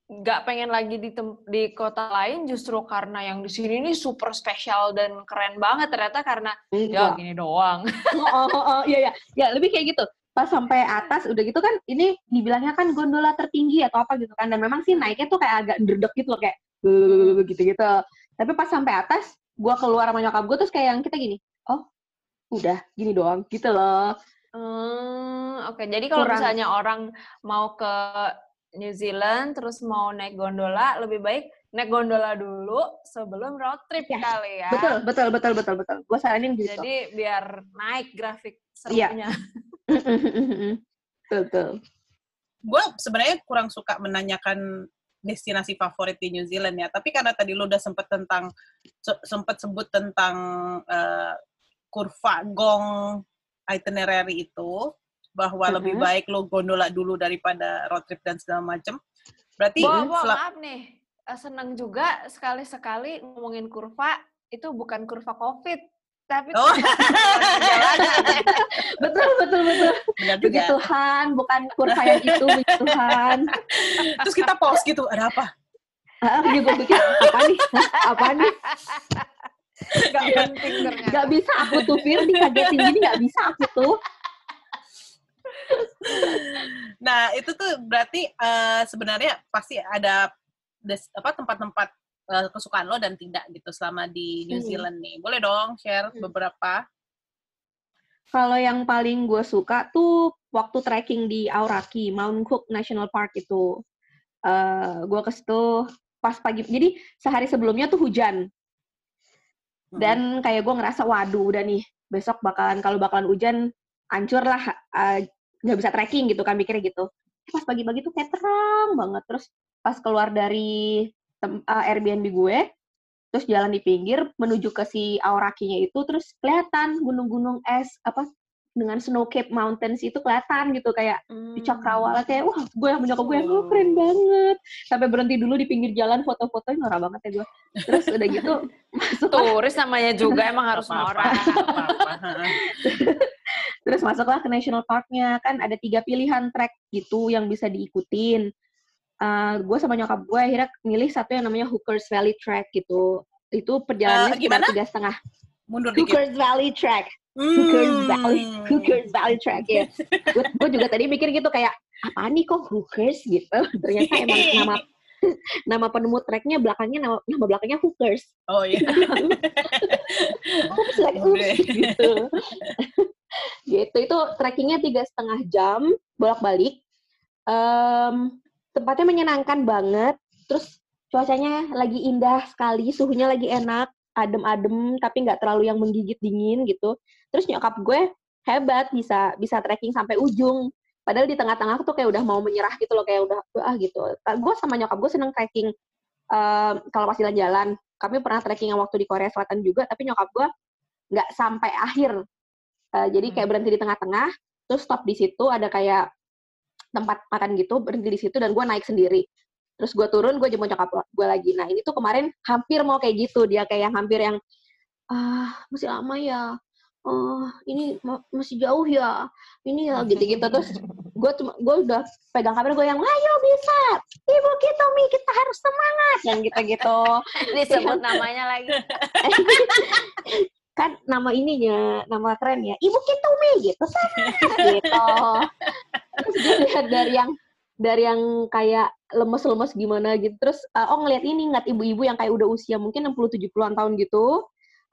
nggak pengen lagi di di kota lain justru karena yang di sini nih super spesial dan keren banget ternyata karena ya enggak gini doang. oh, oh, oh, oh, iya ya ya lebih kayak gitu. Pas sampai atas udah gitu kan ini dibilangnya kan gondola tertinggi atau apa gitu kan. Dan memang sih naiknya tuh kayak agak derdek gitu loh kayak gitu gitu tapi pas sampai atas gua keluar sama nyokap gue terus kayak yang kita gini oh udah gini doang gitu loh. Hmm, oke. Jadi kalau misalnya orang mau ke New Zealand terus mau naik gondola, lebih baik naik gondola dulu sebelum road trip Ya, kali ya. betul betul betul betul betul gue saranin gitu Jadi biar naik grafik Iya. serunya. betul betul gue sebenarnya kurang suka menanyakan destinasi favorit di New Zealand ya. Tapi karena tadi lu udah sempet tentang se- sempet sebut tentang eh, kurva gong itinerary itu bahwa lebih Mhm. baik lu gondola dulu daripada road trip dan segala macem. Berarti Bo, Bo, maaf nih. Eh, Senang juga sekali-sekali ngomongin kurva, itu bukan kurva COVID, tapi Oh. betul betul betul benar puji juga. Tuhan bukan kurva yang itu puji Tuhan Terus kita pause gitu, ada apa? ah juga pikir apa nih apa nih Gak penting ternyata. Gak bisa aku tuh Fir dikagetin gini gak bisa aku tuh Nah, itu tuh berarti eh, sebenarnya pasti ada des- apa tempat-tempat eh, kesukaan lo dan tidak gitu selama di New. Zealand nih. Boleh dong share Hmm. beberapa. kalau yang paling gue suka tuh waktu trekking di Aoraki Mount Cook National Park itu eh gue ke situ pas pagi jadi sehari sebelumnya tuh hujan dan kayak gue ngerasa waduh udah nih besok bakalan kalau bakalan hujan hancur lah eh, nggak bisa trekking gitu kan mikirnya gitu. Pas pagi-pagi tuh kayak terang banget. Terus pas keluar dari tem- eh, Airbnb gue terus jalan di pinggir menuju ke si Aorakinya itu terus kelihatan gunung-gunung es apa dengan snow cape mountains itu kelihatan gitu kayak di Hmm. cakrawala kayak wah gue yang menyokap gue oh, keren banget. Sampai berhenti dulu di pinggir jalan foto-fotonya norak banget ya gue. Terus udah gitu masuk Turis namanya juga emang harus Apa-apa, norak. Terus masuklah ke national parknya kan ada tiga pilihan trek gitu yang bisa diikutin. gue sama nyokap gue akhirnya milih satu yang namanya Hookers Valley Track gitu. Itu perjalanannya Eh, sekitar tiga setengah. Mundur dikit. Hookers Valley Track, Hookers Hmm. Valley, Hookers Valley Track ya. gue juga tadi mikir gitu kayak apa nih kok Hookers gitu. Ternyata emang nama nama penemu treknya belakangnya nama, nama belakangnya Hookers. Oh iya. Oops, like, oops, gitu. Gitu itu trekkingnya tiga setengah jam bolak balik. tempatnya menyenangkan banget. Terus cuacanya lagi indah sekali, suhunya lagi enak, adem-adem tapi nggak terlalu yang menggigit dingin gitu. Terus nyokap gue hebat bisa bisa trekking sampai ujung. Padahal di tengah-tengah tuh kayak udah mau menyerah gitu loh, kayak udah ah gitu. Gue sama nyokap gue seneng trekking um, kalau pas jalan-jalan. Kami pernah trekking waktu di Korea Selatan juga, tapi nyokap gue nggak sampai akhir. Uh, jadi kayak hmm. berhenti di tengah-tengah, terus stop di situ ada kayak tempat makan gitu, berhenti di situ dan gue naik sendiri. Terus gue turun, gue jemput nyokap gue lagi. Nah ini tuh kemarin hampir mau kayak gitu, dia kayak yang hampir yang ah masih lama ya? Oh ini masih jauh ya? Ini ya gitu-gitu. Terus gue cuma gue udah pegang kamera gue yang ayo bisa. Ibu kita mi kita harus semangat. Yang gitu-gitu. Disebut namanya lagi nama ininya nama keren ya ibu kita mi gitu gitu terus gue lihat dari yang dari yang kayak lemes-lemes gimana gitu terus uh, oh ngeliat ini ngeliat ibu-ibu yang kayak udah usia mungkin 60 70-an tahun gitu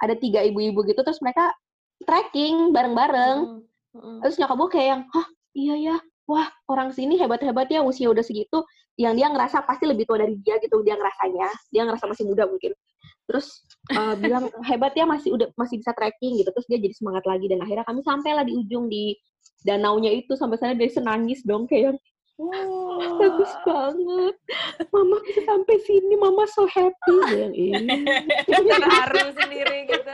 ada tiga ibu-ibu gitu terus mereka trekking bareng-bareng. Mm -hmm. Terus nyokap gue kayak yang, hah iya ya, wah orang sini hebat-hebat ya usia udah segitu. Yang dia ngerasa pasti lebih tua dari dia gitu, dia ngerasanya. Dia ngerasa masih muda mungkin. Terus uh, bilang hebat ya masih udah masih bisa trekking gitu. Terus dia jadi semangat lagi dan akhirnya kami sampailah di ujung di danaunya itu sampai sana dia senangis dong kayak Oh. Bagus banget. Mama bisa sampai sini, Mama so happy. Yang ini. Terharu sendiri gitu.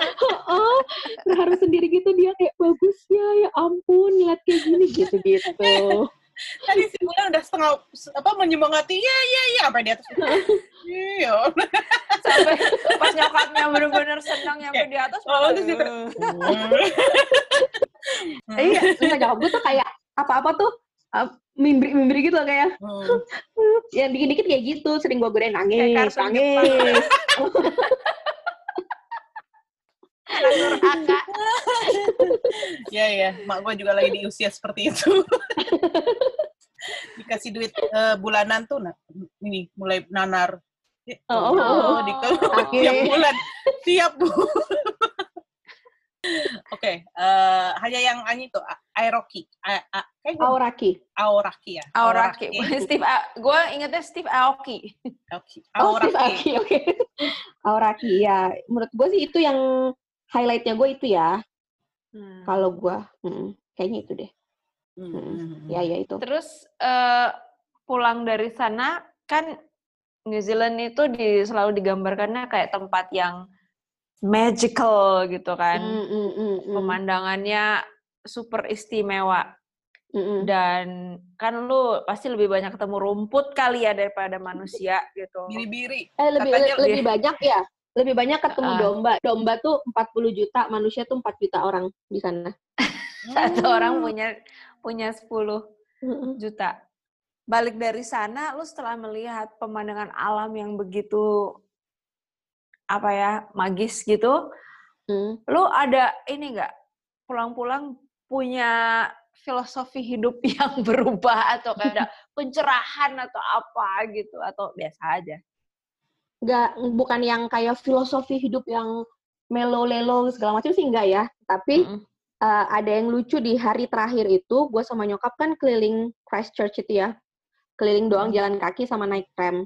Oh, terharu sendiri gitu dia kayak bagus ya, ya ampun lihat kayak gini gitu-gitu. Tadi si Bulan udah setengah apa menyemangati ya ya ya apa di atas. Iya. Sampai pas nyokapnya bener-bener senang nyampe di atas. Oh, itu sih. Iya, nyokap gue tuh kayak apa-apa tuh mimbri mimbri gitu loh kayak hmm. yang dikit-dikit kayak gitu sering gue godain nangis nangis ya ya mak gue juga lagi di usia seperti itu dikasih duit uh, bulanan tuh nah, ini mulai nanar oh, oh, oh. di tiap bulan tiap bulan Oke, okay, uh, eh, hanya yang Ani tuh Aeroki. A, a, Aoraki. Aoraki ya. Aoraki. Aoraki. Steve, gue ingetnya Steve Aoki. Aoki. Oh, Steve Aoki, oke. Okay. Aoraki ya. Menurut gue sih itu yang highlightnya gue itu ya. Hmm. Kalau gue, hmm, kayaknya itu deh. Hmm. Hmm. Ya, ya itu. Terus uh, pulang dari sana kan New Zealand itu di, selalu digambarkannya kayak tempat yang magical gitu kan. Mm, mm, mm, mm. Pemandangannya super istimewa. Mm, mm. Dan kan lu pasti lebih banyak ketemu rumput kali ya daripada manusia gitu. Biri-biri. Eh lebih Katanya lebih banyak ya. Lebih banyak ketemu uh, domba. Domba tuh 40 juta, manusia tuh 4 juta orang di sana. Satu hmm. orang punya punya 10 mm. juta. Balik dari sana, lu setelah melihat pemandangan alam yang begitu apa ya magis gitu hmm. lu ada ini nggak pulang-pulang punya filosofi hidup yang berubah atau ada pencerahan atau apa gitu atau biasa aja nggak bukan yang kayak filosofi hidup yang melo-lelo segala macam sih enggak ya. Tapi -hmm. uh, ada yang lucu di hari terakhir itu gue sama nyokap kan keliling Christchurch itu ya. Keliling doang jalan kaki sama naik tram.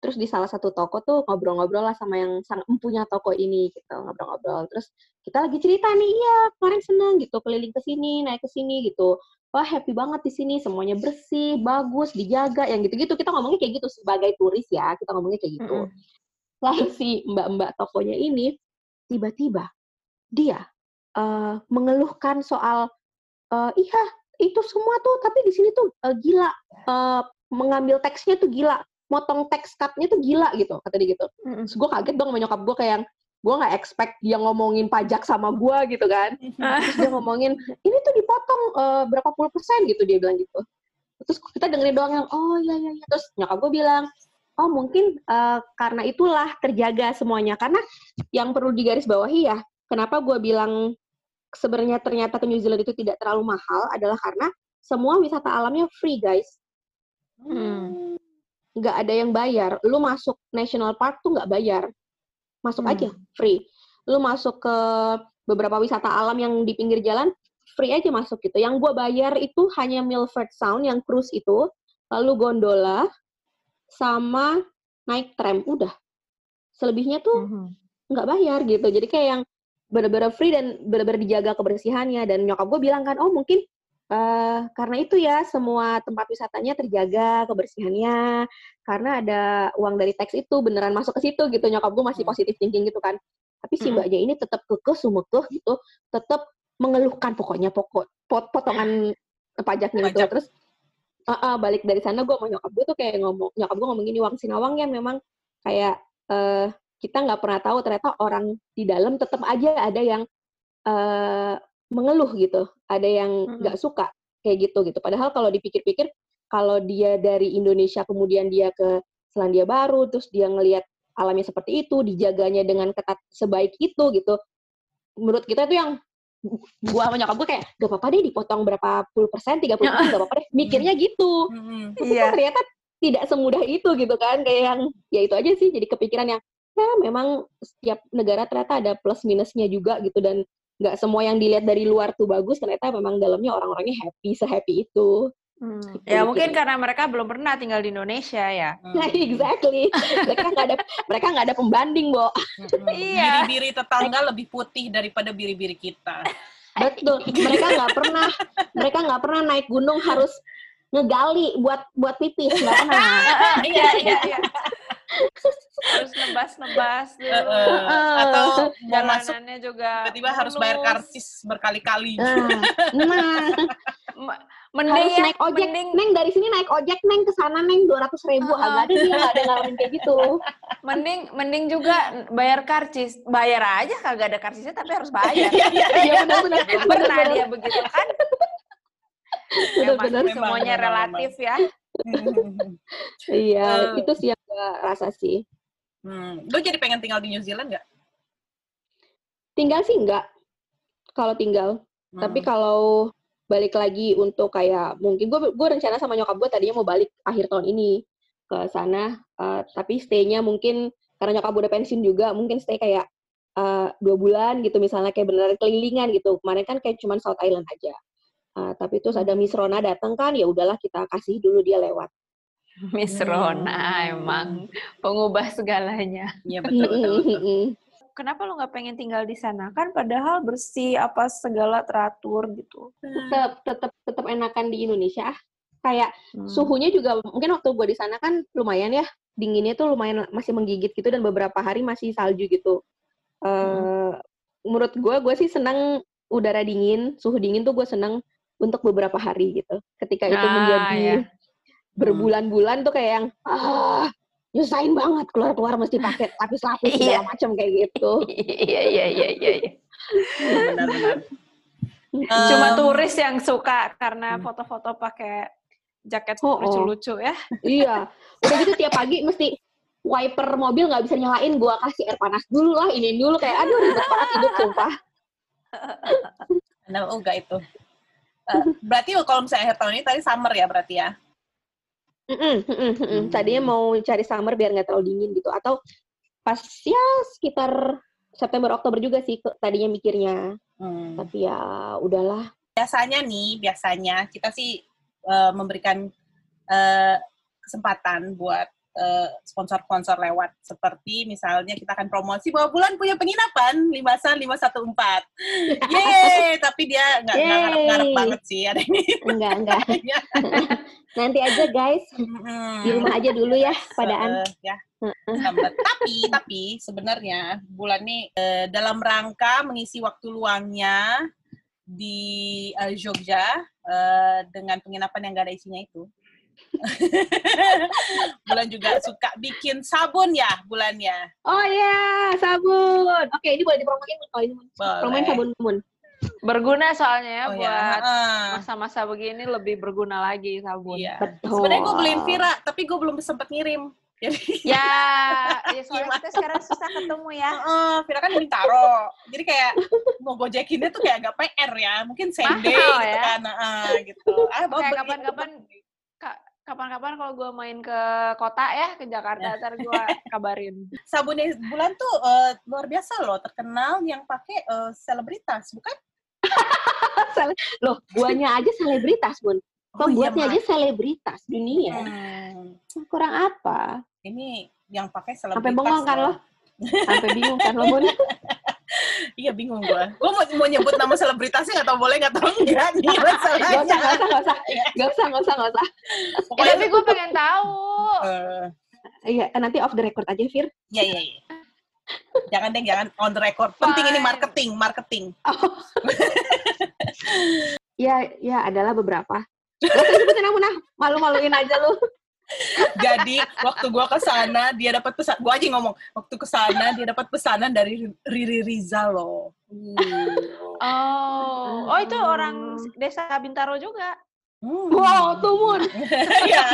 Terus di salah satu toko tuh ngobrol-ngobrol lah sama yang sang empunya toko ini gitu ngobrol-ngobrol. Terus kita lagi cerita nih iya kemarin seneng gitu keliling ke sini naik ke sini gitu wah happy banget di sini. Semuanya bersih bagus dijaga yang gitu-gitu. Kita ngomongnya kayak gitu sebagai turis ya. Kita ngomongnya kayak gitu. Mm -hmm. lalu si mbak-mbak tokonya ini tiba-tiba dia uh, mengeluhkan soal uh, iya itu semua tuh tapi di sini tuh uh, gila uh, mengambil teksnya tuh gila motong teks cutnya tuh gila gitu kata dia gitu. Mm -hmm. gue kaget dong menyokap gue kayak gue nggak expect dia ngomongin pajak sama gue gitu kan terus dia ngomongin ini tuh dipotong uh, berapa puluh persen gitu dia bilang gitu terus kita dengerin doang yang oh iya iya, iya. terus nyokap gue bilang oh mungkin uh, karena itulah terjaga semuanya karena yang perlu digarisbawahi ya kenapa gue bilang sebenarnya ternyata ke New Zealand itu tidak terlalu mahal adalah karena semua wisata alamnya free guys hmm nggak ada yang bayar. Lu masuk national park tuh nggak bayar. Masuk hmm. aja, free. Lu masuk ke beberapa wisata alam yang di pinggir jalan, free aja masuk gitu. Yang gue bayar itu hanya Milford Sound, yang cruise itu, lalu gondola, sama naik tram udah. Selebihnya tuh Mhm. nggak bayar gitu. Jadi kayak yang bener-bener free dan bener-bener dijaga kebersihannya. Dan nyokap gue bilang kan, oh mungkin eh, karena itu ya semua tempat wisatanya terjaga kebersihannya karena ada uang dari teks itu beneran masuk ke situ gitu. Nyokap gue masih Hmm. positif thinking gitu kan. Tapi si Mm-mm. mbaknya ini tetap kekeh sumekeh gitu, tetap mengeluhkan pokoknya pokok pot- potongan pajaknya itu. Pajak. Terus ah, ah, balik dari sana gue sama nyokap gue tuh kayak ngomong nyokap gue ngomong gini Wang Sinawang ya memang kayak eh, kita nggak pernah tahu ternyata orang di dalam tetap aja ada yang eh, mengeluh gitu, ada yang Mm-mm. nggak suka kayak gitu gitu. Padahal kalau dipikir-pikir kalau dia dari Indonesia kemudian dia ke Selandia Baru terus dia ngelihat alamnya seperti itu, dijaganya dengan ketat sebaik itu gitu. Menurut kita itu yang gua sama nyokap gue kayak gak apa-apa deh dipotong berapa puluh persen, 30 persen gak apa-apa deh. Mikirnya gitu. Mm-mm. Tapi Iya. kan ternyata tidak semudah itu gitu kan. Kayak yang ya itu aja sih jadi kepikiran yang ya memang setiap negara ternyata ada plus minusnya juga gitu dan nggak semua yang dilihat dari luar tuh bagus ternyata memang dalamnya orang-orangnya happy sehappy itu. Hmm. Gitu Ya mungkin mikirnya. karena mereka belum pernah tinggal di Indonesia ya. Nah, exactly. Mereka nggak ada mereka nggak ada pembanding, Bo. Mm-mm. Iya. Biri-biri tetangga lebih putih daripada biri-biri kita. Betul. Mereka nggak pernah mereka nggak pernah naik gunung harus ngegali buat buat pipis nggak pernah. Iya, iya, iya. Harus nebas-nebas dulu. Heeh. Atau mau masuk juga tiba-tiba harus bayar karcis berkali-kali. Nah M- Mending harus ya, naik ojek. mending, Neng dari sini naik ojek, Neng ke sana Neng 200 ribu. Uh-uh. Agak dia nggak ada ngalamin kayak gitu. mending, mending juga bayar karcis. Bayar aja kagak ada karcisnya tapi harus bayar. Iya, iya, Iya benar-benar. Belum pernah dia begitu kan? Ya, Benar-benar. Memang, semuanya relatif ya. Iya, Eh. itu sih yang gue rasa sih. Hmm. Lu jadi pengen tinggal di New Zealand nggak? Tinggal sih enggak. Kalau tinggal. Hmm. Tapi kalau balik lagi untuk kayak mungkin gue gue rencana sama nyokap gue tadinya mau balik akhir tahun ini ke sana. eh, tapi stay-nya mungkin karena nyokap gue udah pensiun juga, mungkin stay kayak eh, dua bulan gitu misalnya kayak beneran kelilingan gitu. Kemarin kan kayak cuman South Island aja. Eh, tapi terus ada Miss Rona datang kan, ya udahlah kita kasih dulu dia lewat. Miss Hmm. Rona emang pengubah segalanya. Iya betul betul. betul. Kenapa lo nggak pengen tinggal di sana? Kan padahal bersih, apa segala teratur gitu. tetap tetap tetap enakan di Indonesia ah. Kayak Hmm. suhunya juga mungkin waktu gue di sana kan lumayan ya dinginnya tuh lumayan masih menggigit gitu dan beberapa hari masih salju gitu. eh Menurut gue gue sih senang udara dingin, suhu dingin tuh gue senang untuk beberapa hari gitu. Ketika itu Ah, menjadi ya. berbulan-bulan tuh kayak yang ah nyusahin banget keluar-keluar mesti pakai lapis-lapis Iya. segala macam kayak gitu. Iya, iya, iya, iya. iya. Benar-benar. Cuma Em, turis yang suka karena Hmm. foto-foto pakai jaket Oh, oh. lucu-lucu ya. Iya. Udah gitu tiap pagi mesti wiper mobil nggak bisa nyalain, gua kasih air panas dulu lah, ini dulu kayak aduh ribet banget hidup sumpah. Benar juga itu. Eh, berarti kalau misalnya akhir tahun ini tadi summer ya berarti ya? Mm-mm, mm-mm, mm-mm. Hmm. Tadinya mau cari summer biar nggak terlalu dingin gitu atau pas ya sekitar September Oktober juga sih tadinya mikirnya. Hmm. Tapi ya udahlah. Biasanya nih, biasanya kita sih eh, memberikan eh, kesempatan buat sponsor-sponsor lewat. Seperti misalnya kita akan promosi bahwa bulan punya penginapan Limasan 514. Yeay! Tapi dia nggak ngarep-ngarep banget sih ada ini. Enggak, enggak. Nanti aja guys, di rumah aja dulu ya padaan. Eh, ya. Tapi tapi sebenarnya bulan ini eh, dalam rangka mengisi waktu luangnya di eh, Jogja eh, dengan penginapan yang gak ada isinya itu. bulan juga suka bikin sabun ya bulannya. Oh iya, sabun. Oke, ini boleh dipromoin kalau ini Mun. Boleh. Promoin sabun Mun. Berguna soalnya ya Oh, ya. buat Heeh. masa-masa begini lebih berguna lagi sabun. Iya. Betul. Sebenarnya gue beliin Vira, tapi gue belum sempat ngirim. Jadi, Ya, ya soalnya kita sekarang susah ketemu ya. Heeh, Vira kan di Taro. Jadi kayak mau gojekinnya tuh kayak agak PR ya. Mungkin same day Mahal gitu ya. kan. Heeh, gitu. Ah, Kayak kapan-kapan ka- kapan-kapan kalau gue main ke kota ya ke Jakarta ntar gue kabarin. sabunnya bulan tuh eh, luar biasa loh, terkenal yang pakai eh, selebritas, bukan? Loh, guanya aja selebritas, Bun. Oh, iya, Pembuatnya aja selebritas dunia. Hmm, Kurang apa? ini yang pakai selebritas. Sampai bengong kan lo? Sampai bingung kan lo, Bun? Iya bingung gue. Gue mau, mau nyebut nama selebritasnya nggak tahu boleh nggak tahu enggak nih Gak usah, masalahnya. gak usah, gak usah. Gak usah, gak usah, gak usah. Ya, Pokoknya tapi gue pengen tahu. eh, Iya, nanti off the record aja, Fir. Iya iya iya. Jangan deh, jangan on the record. Penting ini marketing, marketing. Ya, ya adalah beberapa. Gak usah sebutin namun nah, malu-maluin aja lu. Jadi waktu gua ke sana dia dapat pesan. Gua aja ngomong waktu ke sana dia dapat pesanan dari Riri Riza loh. Oh, oh itu orang desa Bintaro juga. Hmm. Wow, tuh Mun. Iya.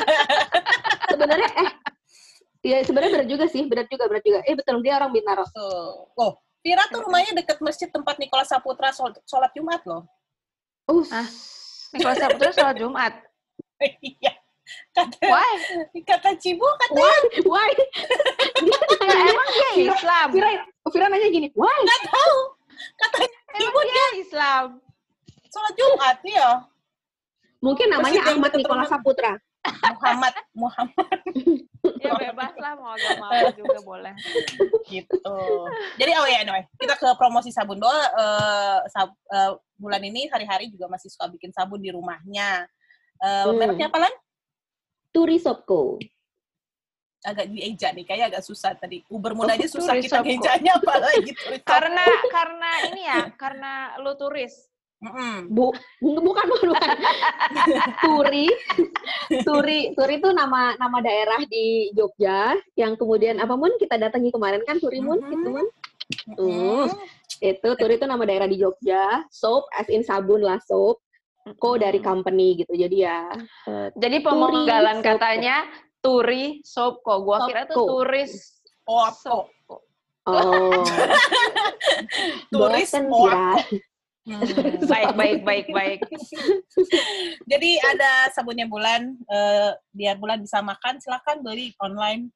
Sebenarnya eh Iya, sebenarnya berat juga sih, berat juga, berat juga. Eh betul, dia orang Bintaro. Tuh. Oh, Vira tuh rumahnya deket masjid tempat Nikola Saputra sol- sholat Jumat loh. Uh, Ah. Nicholas Saputra sholat Jumat. Iya. Kata, Why? kata Cibo kata why? Why? Dia emang dia Islam. Fira, Fira nanya gini, why? nggak tahu. Katanya Emang dia Islam. sholat Jumat ya. Mungkin namanya yang Ahmad Nikola. Saputra. Muhammad, Muhammad Ya bebas lah mau agama apa juga boleh. gitu. Jadi oh ya anyway, kita ke promosi sabun doa eh, sab- eh, bulan ini hari-hari juga masih suka bikin sabun di rumahnya. Eh, Hmm. Mereknya apa lan? Turi Sopco. Agak dieja nih, kayak agak susah tadi. Ubermun aja Oh, susah Turis kita ngejanya apalagi turis Karena karena ini ya, karena lu turis. Mm-mm. Bu, bukan, bukan, bukan. Turi, Turi, Turi itu nama nama daerah di Jogja yang kemudian apa mun kita datangi kemarin kan Turi mun, Mhm. gitu mun. Mm-mm. Itu Turi itu nama daerah di Jogja. Soap as in sabun lah soap. Co dari company gitu. Jadi ya eh, Jadi pemenggalan katanya turi soap kok. Gua kira tuh Shopko. turis. Oh, apa? oh. Turis Fira. Hmm. Baik, baik, baik, baik. Jadi ada sabunnya bulan, eh, biar bulan bisa makan, silakan beli online.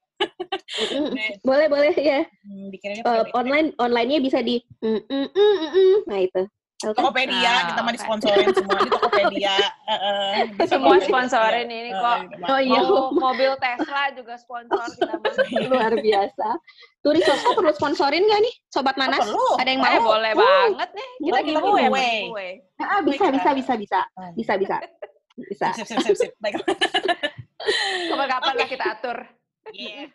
Deh, Boleh, boleh ya. hmm, Eh, pakai online online-nya bisa di mm, mm, mm, mm, mm. Nah itu. Kan? Tokopedia, Ah, kita mah disponsorin semua di Tokopedia. Eh, eh, di Semua Tokopedia. sponsorin ini Eh, kok. gitu, Mak. Oh iya, Mau mobil Tesla juga sponsor kita mah. luar biasa. Turi Sopco perlu sponsorin nggak nih, Sobat Oh, Nanas? perlu. Ada yang Eh, mau? boleh Uh, banget nih. Kita Boleh, kita giveaway. giveaway. giveaway. Ah, bisa, bisa, bisa, bisa, bisa, bisa, bisa. Sip, sip, sip, sip. Baik. Kapan-kapan lah kita atur. Yeah.